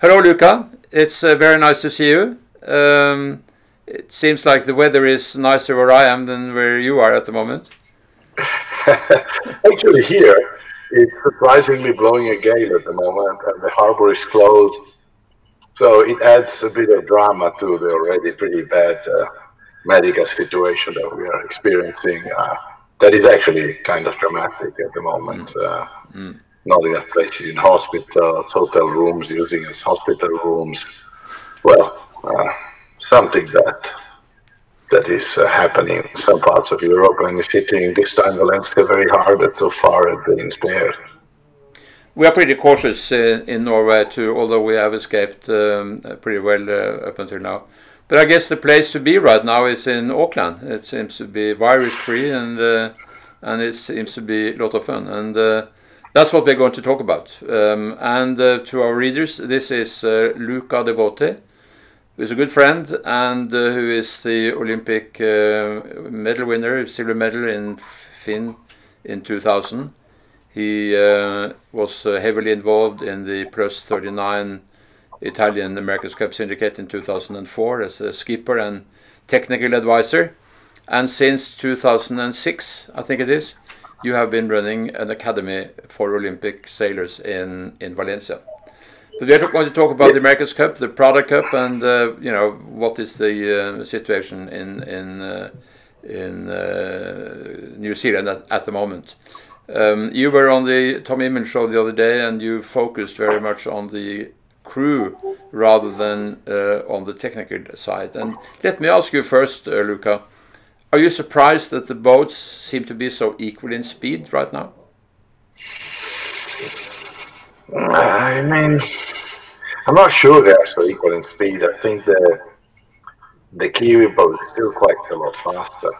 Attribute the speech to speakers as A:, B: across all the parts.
A: Hello, Luca. It's uh, very nice to see you. Um, it seems like the weather is nicer where I am than where you are at the moment.
B: Actually, here it's surprisingly blowing a gale at the moment, and the harbor is closed. So it adds a bit of drama to the already pretty bad uh, medical situation that we are experiencing. Uh, that is actually kind of dramatic at the moment. Mm. Uh, mm enough places in hospitals, hotel rooms, using as hospital rooms. Well, uh, something that that is uh, happening in some parts of Europe and is hitting this time Valencia very hard, but so far it's been spared.
A: We are pretty cautious uh, in Norway too, although we have escaped um, pretty well uh, up until now. But I guess the place to be right now is in Auckland. It seems to be virus free and uh, and it seems to be a lot of fun. And uh, that's what we're going to talk about. Um, and uh, to our readers, this is uh, Luca Devoti, who is a good friend and uh, who is the Olympic uh, medal winner, silver medal in Finn in 2000. He uh, was uh, heavily involved in the Plus 39 Italian America's Cup Syndicate in 2004 as a skipper and technical advisor. And since 2006, I think it is, you have been running an academy for Olympic sailors in, in Valencia. But we are going to talk about the America's Cup, the Prada Cup, and uh, you know what is the uh, situation in in uh, in uh, New Zealand at, at the moment. Um, you were on the Tom Ehman show the other day, and you focused very much on the crew rather than uh, on the technical side. And let me ask you first, uh, Luca are you surprised that the boats seem to be so equal in speed right now?
B: I mean, I'm not sure they are so equal in speed. I think the the Kiwi boat is still quite a lot faster.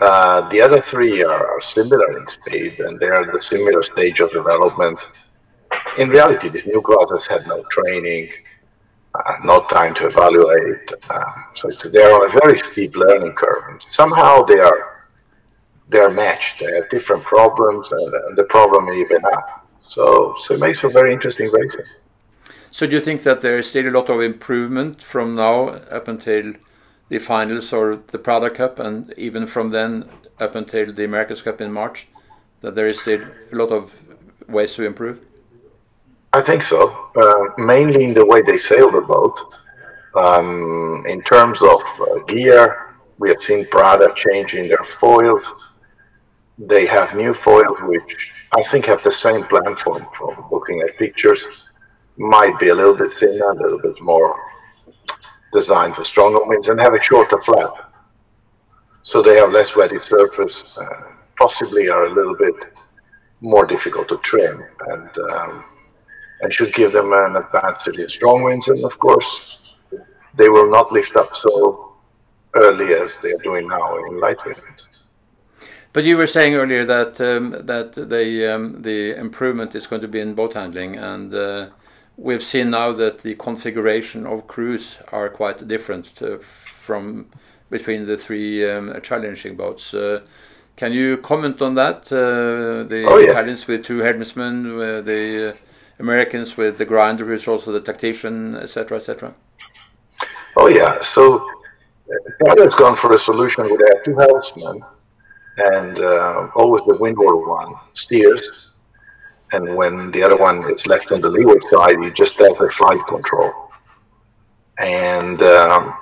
B: Uh, the other three are, are, similar in speed, and they are at the similar stage of development. In reality, this new class has had no training no time to evaluate. Uh, so it's, they're on a very steep learning curve. And somehow they are they're matched. They have different problems, and, and the problem even up. So, so it makes for very interesting races.
A: So, do you think that there is still a lot of improvement from now up until the finals or the Prada Cup, and even from then up until the America's Cup in March? That there is still a lot of ways to improve?
B: I think so. Uh, mainly in the way they sail the boat. Um, in terms of uh, gear, we have seen Prada changing their foils. They have new foils which I think have the same platform from looking at pictures. Might be a little bit thinner, a little bit more designed for stronger winds, and have a shorter flap. So they have less wetty surface, uh, possibly are a little bit more difficult to trim. And um, and should give them an advantage in strong winds. And of course, they will not lift up so early as they are doing now in light winds.
A: But you were saying earlier that um, that the um, the improvement is going to be in boat handling, and uh, we've seen now that the configuration of crews are quite different uh, from between the three um, challenging boats. Uh, can you comment on that? Uh, the oh, yeah. Italians with two helmsmen, uh, the Americans with the grinder, who's also the tactician, etc., etc.
B: Oh yeah, so Canada has gone for a solution they have two helmsmen, and uh, always the windward one steers, and when the other one is left on the leeward side, he just does the flight control, and um,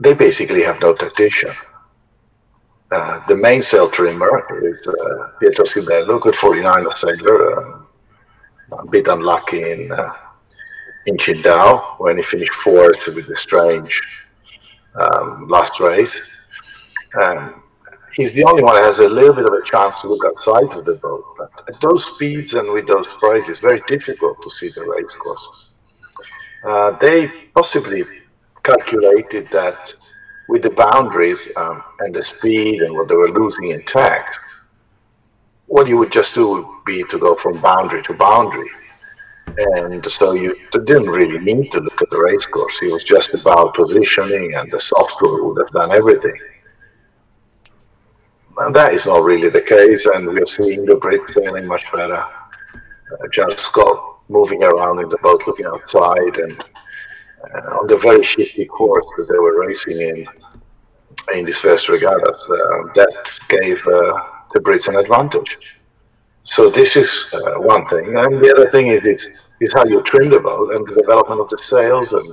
B: they basically have no tactician. Uh, the mainsail trimmer is uh, Pietro Sibello, good 49er sailor, uh, a bit unlucky in uh, in Qingdao when he finished fourth with the strange um, last race. Um, he's the only one that has a little bit of a chance to look outside of the boat. But at those speeds and with those prices, it's very difficult to see the race course. Uh, they possibly calculated that with the boundaries um, and the speed and what they were losing in tax, what you would just do would be to go from boundary to boundary. And so you didn't really need to look at the race course. It was just about positioning, and the software would have done everything. And that is not really the case, and we are seeing the Brits sailing much better. Uh, just got moving around in the boat, looking outside, and uh, on the very shifty course that they were racing in in this first regattas, uh, that gave uh, the Brits an advantage. So this is uh, one thing, and the other thing is it's, is how you trim the boat and the development of the sails and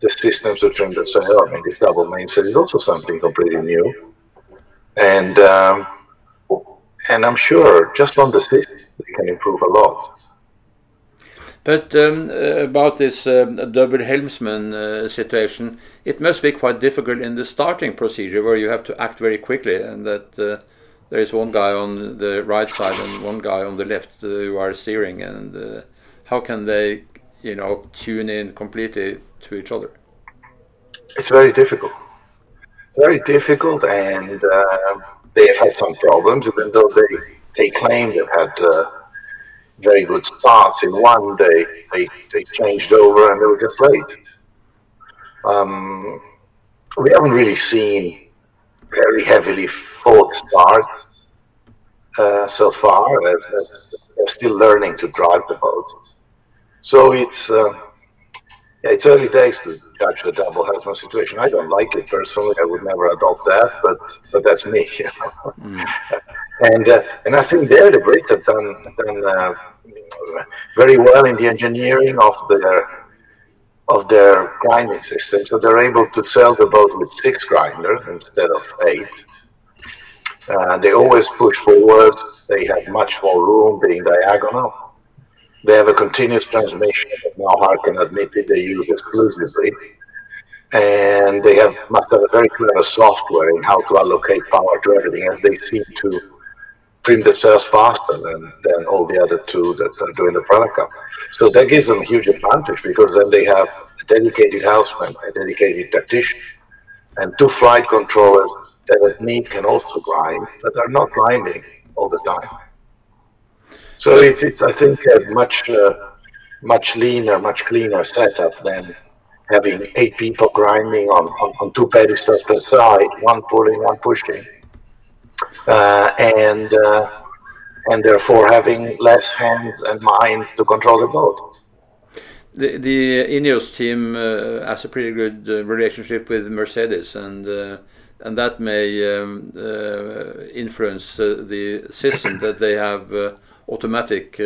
B: the systems to trim the sail. I mean, this double mainsail is also something completely new, and um, and I'm sure just on the system they can improve a lot.
A: But um, about this uh, double helmsman uh, situation, it must be quite difficult in the starting procedure where you have to act very quickly and that uh, there is one guy on the right side and one guy on the left uh, who are steering and uh, how can they, you know, tune in completely to each other?
B: It's very difficult. Very difficult and uh, they have had some problems even though they, they claim they've had very good starts. In one day, they, they changed over and they were just late. Um, we haven't really seen very heavily fought starts uh, so far. They're, they're, still learning to drive the boat. So it's uh, yeah, it's early days to judge the double helmsman situation. I don't like it personally. I would never adopt that, but but that's me. You know? mm. And uh, and I think there the Brits have done done uh, very well in the engineering of their of their grinding system. So they're able to sell the boat with six grinders instead of eight. Uh, they always push forward. They have much more room being diagonal. They have a continuous transmission that now Harken admitted they use exclusively. And they have must have a very clever software in how to allocate power to everything as they seem to trim the cells faster than, than all the other two that are doing the Prada Cup. So that gives them a huge advantage because then they have a dedicated helmsman, a dedicated tactician, and two flight controllers that at need can also grind, but are not grinding all the time. So it's, it's I think, a much, uh, much leaner, much cleaner setup than having eight people grinding on, on, on two pedestals per side, one pulling, one pushing and uh, and therefore having less hands and minds to control the boat.
A: The, the Ineos team uh, has a pretty good uh, relationship with Mercedes, and uh, and that may um, uh, influence the system that they have automatic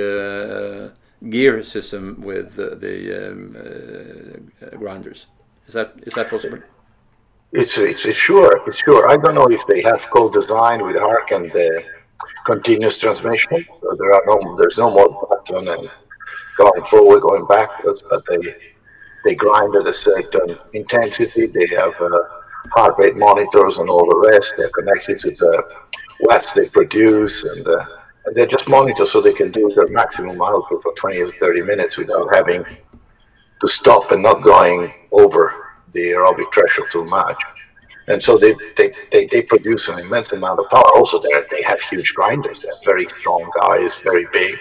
A: gear system with the um, grinders. Is that is that possible?
B: It's, it's, it's sure, it's sure. I don't know if they have co-designed with Harken the continuous transmission. So there are no, there's no more button and going forward, going backwards, but they they grind at a certain intensity. They have uh, heart rate monitors and all the rest. They're connected to the watts they produce, and, uh, and they're just monitored so they can do their maximum output for 20 or 30 minutes without having to stop and not going over the aerobic threshold too much. And so they, they, they, they, produce an immense amount of power. Also, they have huge grinders. They're very strong guys, very big,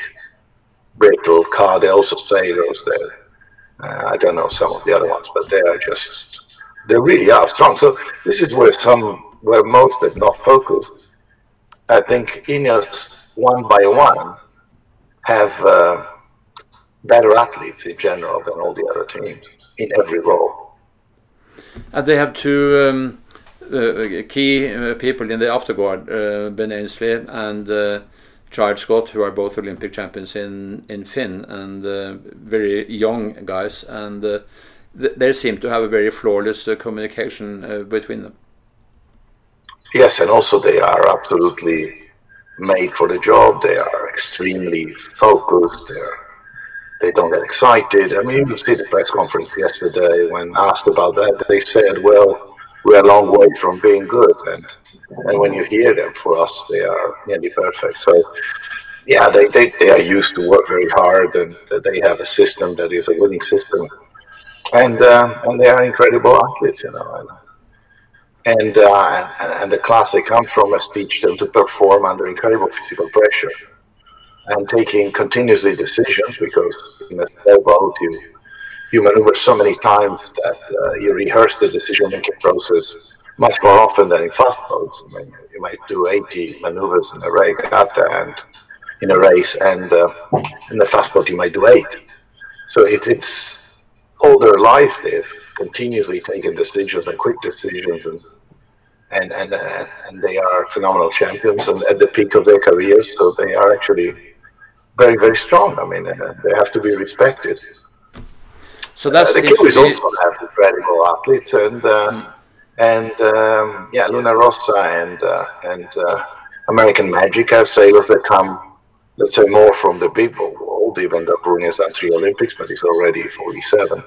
B: brittle car. They also sailors. There, uh, I don't know some of the other ones, but they are just they really are strong. So this is where some where most have not focused. I think Ineos one by one have uh, better athletes in general than all the other teams in every role.
A: And they have two um, uh, key uh, people in the afterguard, uh, Ben Ainslie and uh, Giles Scott, who are both Olympic champions in, in Finn and uh, very young guys. And uh, th they seem to have a very flawless communication between them.
B: Yes, and also they are absolutely made for the job. They are extremely focused. They're they don't get excited. I mean, you see the press conference yesterday when asked about that, they said, well, we're a long way from being good. And and when you hear them, for us, they are nearly perfect. So, yeah, they, they, they are used to work very hard and they have a system that is a winning system. And, uh, and they are incredible athletes, you know. And, and, uh, and, and the class they come from has teach them to perform under incredible physical pressure and taking continuously decisions because in a sailboat you you maneuver so many times that uh, you rehearse the decision making process much more often than in fast boats. I mean, you might do 80 maneuvers in a regatta and in a race, and uh, in a fast boat you might do eight. so it's it's all their life they've continuously taken decisions and quick decisions and and and, uh, and they are phenomenal champions and at the peak of their careers. So they are actually very very strong. I mean, uh, they have to be respected.
A: So that's
B: uh, the Kiwis also have incredible athletes and. Mm. And um, yeah, Luna Rossa and uh, and uh, American Magic have sailors that come, let's say, more from the big world, even though Bruni has done three Olympics, but he's already 47.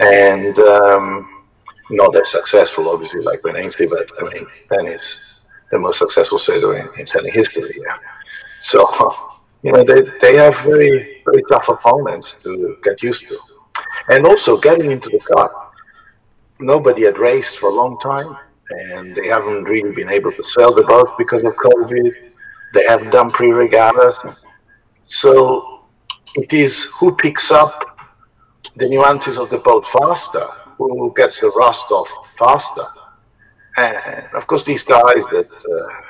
B: And um, not as successful, obviously, like Ben Ainslie, but I mean, Ben is the most successful sailor in, in sailing history. Yeah. So, you know, they, they have very, very tough opponents to get used to. And also getting into the cup, nobody had raced for a long time, and they haven't really been able to sell the boat because of COVID. They have done pre-regattas. So it is who picks up the nuances of the boat faster who gets the rust off faster. And of course, these guys that uh,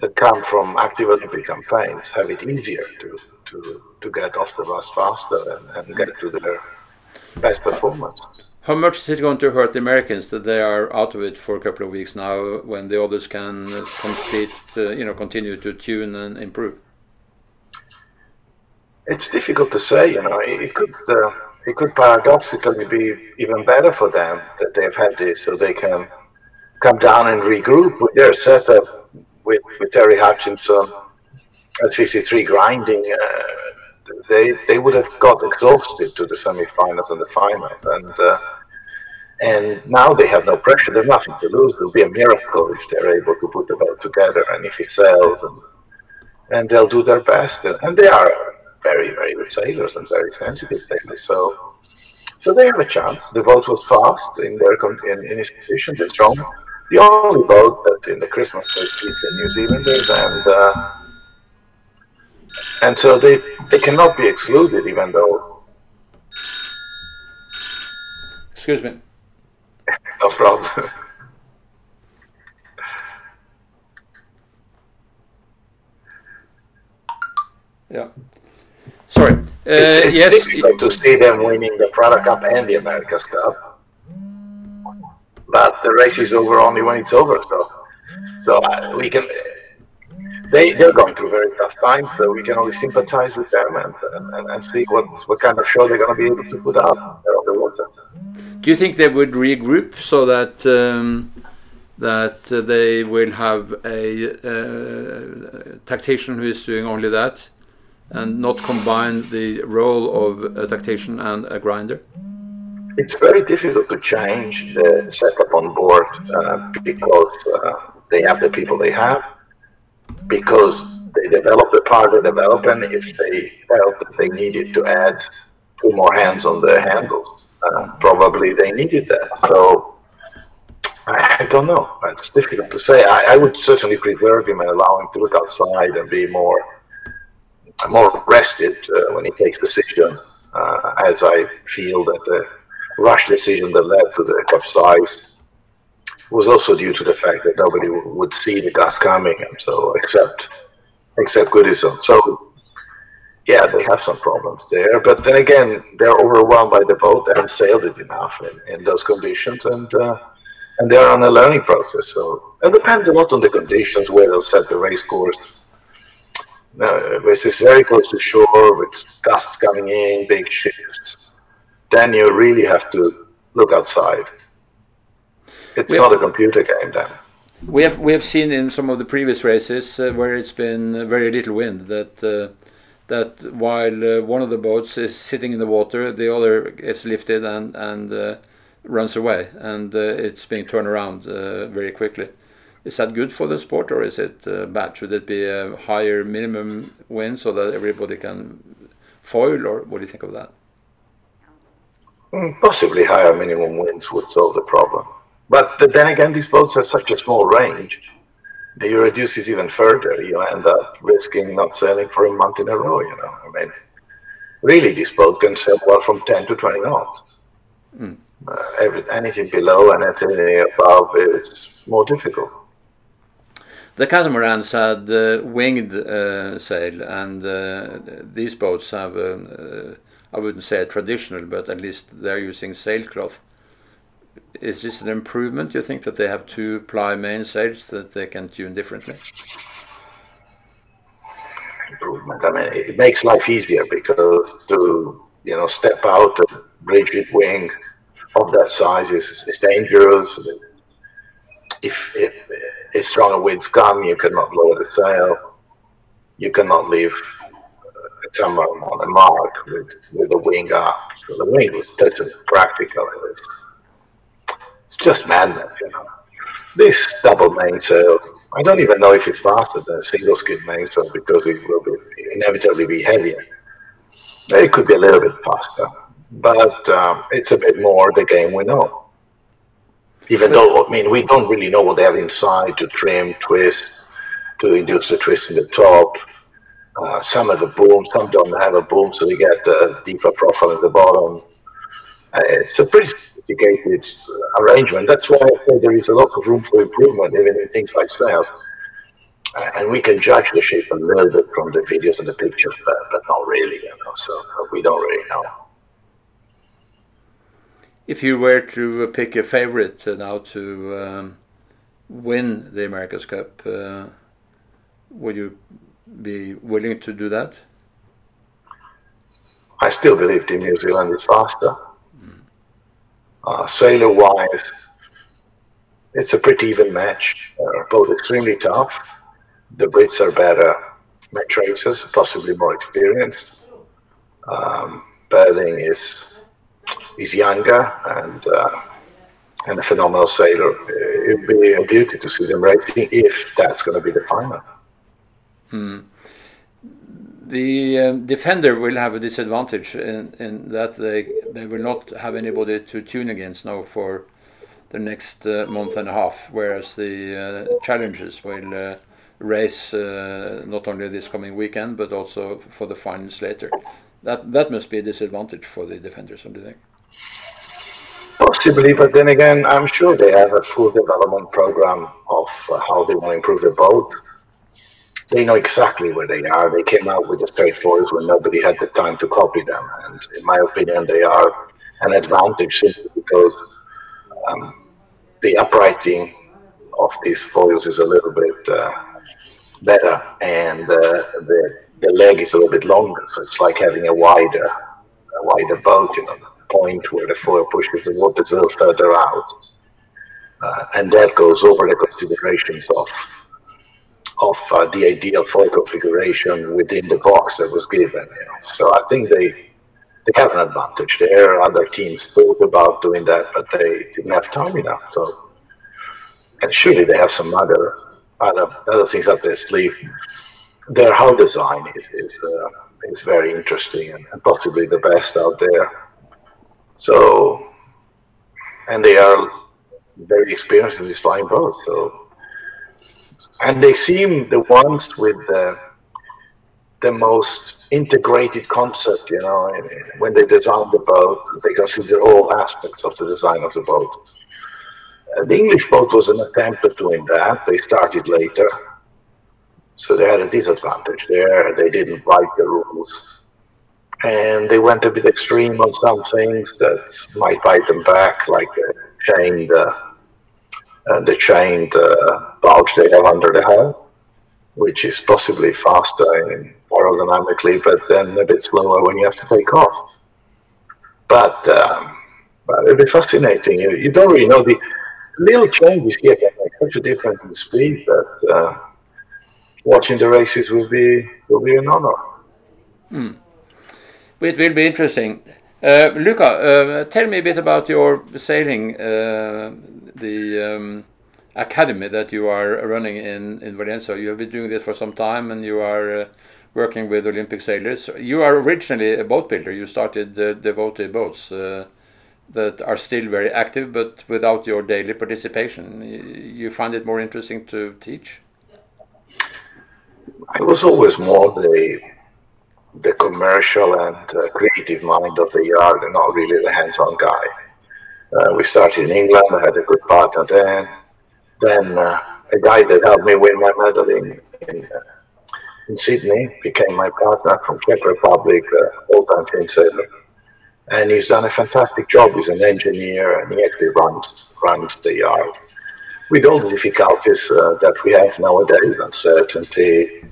B: that come from active Olympic campaigns have it easier to to, to get off the bus faster and, and get to their best performance.
A: How much is it going to hurt the Americans that they are out of it for a couple of weeks now, when the others can complete, uh, you know, continue to tune and improve?
B: It's difficult to say. You know, it could. Uh, it could paradoxically be even better for them that they've had this so they can come down and regroup with their setup with, with Terry Hutchinson at 53 grinding. Uh, they they would have got exhausted to the semi-finals and the finals, and uh, and now they have no pressure. There's nothing to lose. It'll be a miracle if they're able to put the boat together, and if it sells, and and they'll do their best. And they are very, very good sailors and very sensitive sailors. So, so they have a chance. The boat was fast in their in, in its position. They're strong. The only boat that in the Christmas beat the New Zealanders, and uh, and so they they cannot be excluded, even though.
A: Excuse me.
B: no problem.
A: yeah. Sorry. Uh,
B: it's, it's yes. difficult to see them winning the Prada Cup and the America's Cup. But the race is over only when it's over. So, so uh, we can. They they're going through very tough times. So we can only sympathize with them and and, and see what what kind of show they're going to be able to put out on the water.
A: Do you think they would regroup so that? Um, that uh, they will have a uh, tactician who is doing only that, and not combine the role of a tactician and a grinder?
B: It's very difficult to change the setup on board uh, because uh, they have the people they have, because they develop the part they develop, and if they felt that they needed to add two more hands on the handles, uh, probably they needed that. So I don't know. It's difficult to say. I, I would certainly preserve him and allow him to look outside and be more more rested uh, when he takes decisions, uh, as I feel that the rush decision that led to the capsize was also due to the fact that nobody would see the gas coming, and so except except Goodison. So yeah, they have some problems there, but then again, they're overwhelmed by the boat. They haven't sailed it enough in, in those conditions, and uh, and they're on a learning process. So it depends a lot on the conditions where they'll set the race course no, this is very close to shore with gusts coming in, big shifts. Then you really have to look outside. It's we not have, a computer game then.
A: We have we have seen in some of the previous races uh, where it's been very little wind that uh, that while uh, one of the boats is sitting in the water, the other is lifted and and uh, runs away, and uh, it's being turned around uh, very quickly. Is that good for the sport or is it uh, bad? Should it be a higher minimum win so that everybody can foil, or what do you think of that?
B: Mm, possibly higher minimum wins would solve the problem. But then again, these boats have such a small range. You reduce it even further, you end up risking not sailing for a month in a row. You know, I mean, really, this boat can sail well from 10 to 20 knots. Mm. Uh, every, anything below and anything above is more difficult.
A: The catamarans had uh, winged uh, sail, and uh, these boats have uh, I wouldn't say traditional, but at least they're using sailcloth. Is this an improvement? Do you think that they have two ply mainsails that they can tune differently?
B: Improvement. I mean, it makes life easier because to you know step out a rigid wing of that size is, is dangerous. If, if if stronger winds come, you cannot lower the sail. You cannot leave a timber on the mark with, with the wing up. So the wing was totally practical. It was, it's just madness, you know. This double mainsail, I don't even know if it's faster than a single skid mainsail because it will be, inevitably be heavier. It could be a little bit faster, but um, it's a bit more the game we know even though I mean we don't really know what they have inside to trim, twist, to induce the twist in the top. Uh, some of the booms, some don't have a boom, so you get a deeper profile at the bottom. Uh, it's a pretty sophisticated arrangement. That's why I there is a lot of room for improvement, even in things like sails. Uh, and we can judge the shape a little bit from the videos and the pictures, but, but not really, you know. So we don't really know.
A: If you were to pick a favorite now to um, win the America's Cup, uh, would you be willing to do that?
B: I still believe Team New Zealand is faster. Mm. Uh, sailor wise, it's a pretty even match. Uh, both extremely tough. The Brits are better match racers, possibly more experienced. Um, Burling is is younger and uh, and a phenomenal sailor. It'd be a beauty to see them racing if that's going to be the final.
A: Hmm. The um, defender will have a disadvantage in, in that they they will not have anybody to tune against now for the next uh, month and a half, whereas the uh, challengers will uh, race uh, not only this coming weekend but also for the finals later. That that must be a disadvantage for the defenders, don't you think?
B: Possibly, but then again, I'm sure they have a full development program of uh, how they want to improve the boat. They know exactly where they are. They came out with the straight foils when nobody had the time to copy them, and in my opinion, they are an advantage simply because um, the uprighting of these foils is a little bit uh, better, and uh, the the leg is a little bit longer, so it's like having a wider a wider boat, you know point where the foil pushes the water a little further out. Uh, and that goes over the considerations of of uh, the ideal foil configuration within the box that was given. You know. So I think they they have an advantage there. are Other teams thought about doing that, but they didn't have time enough. So, and surely they have some other other other things up their sleeve. Their hull design is is, uh, is very interesting and, and possibly the best out there. So, and they are very experienced in this flying boat. So, and they seem the ones with the the most integrated concept. You know, when they design the boat, they consider all aspects of the design of the boat. The English boat was an attempt of doing that. They started later, so they had a disadvantage there. They didn't write the rules and they went a bit extreme on some things that might bite them back, like the chained, uh, uh, the chained uh, bulge they have under the hull, which is possibly faster aerodynamically, but then a bit slower when you have to take off. But, um, but it'll be fascinating. You, you, don't really know the little changes here can make such a difference in speed that uh, watching the races will be will be an honor.
A: Mm. It will be interesting. Uh, Luca, uh, tell me a bit about your sailing, uh, the um, academy that you are running in, in Valencia. You have been doing this for some time and you are uh, working with Olympic sailors. You are originally a boat builder. You started uh, Devoti boats uh, that are still very active, but without your daily participation. You find it more interesting to teach?
B: I was always more the the commercial and uh, creative mind of the yard and not really the hands-on guy. Uh, we started in England. I had a good partner then. Then uh, a guy that helped me win my medal in, in, uh, in Sydney became my partner from Czech Republic, uh, all-time fin sailor. and he's done a fantastic job. He's an engineer, and he actually runs runs the yard with all the difficulties uh, that we have nowadays, uncertainty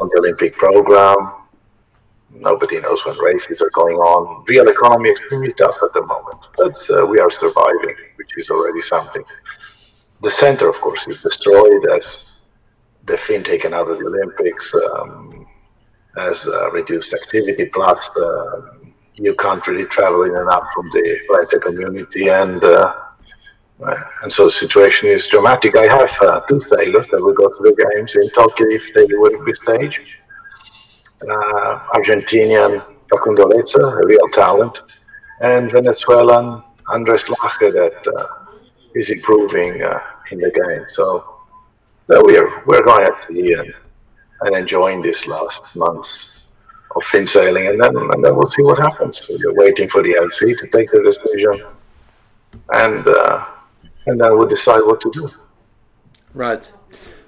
B: on the Olympic program. Nobody knows when races are going on. Real economy extremely tough at the moment, but uh, we are surviving, which is already something. The center, of course, is destroyed as the Finn taken out of the Olympics, um, as uh, reduced activity, plus uh, you can't really travel in and out from the Valencia community, and uh, and so the situation is dramatic. I have uh, two sailors that will go to the games in Tokyo if they would be staged. Uh, Argentinian Facundo Olezza, a real talent, and Venezuelan Andres Laje that uh, is improving uh, in the game. So we're we're going to sea and, and enjoying this last months of Finn sailing, and then and then we'll see what happens. We're waiting for the IOC to take the decision, and uh, and then we'll decide what to do.
A: Right.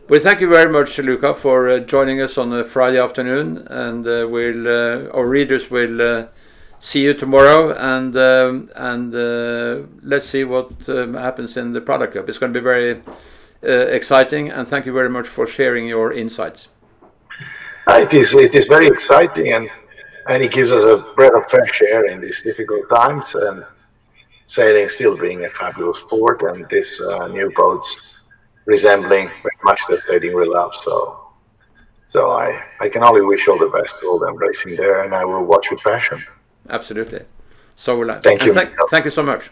A: Well, thank you very much, Luca, for uh, joining us on a Friday afternoon, and uh, we'll uh, our readers will uh, see you tomorrow, and um, and uh, let's see what um, happens in the Prada Cup. It's going to be very uh, exciting, and thank you very much for sharing your insights.
B: It is it is very exciting, and and it gives us a breath of fresh air in these difficult times, and sailing still being a fabulous sport, and this new boats resembling very much the we love. So, so I, I can only wish all the best to all them racing there, and I will watch with passion.
A: Absolutely. So will I.
B: Thank
A: and
B: you.
A: Th thank you so much.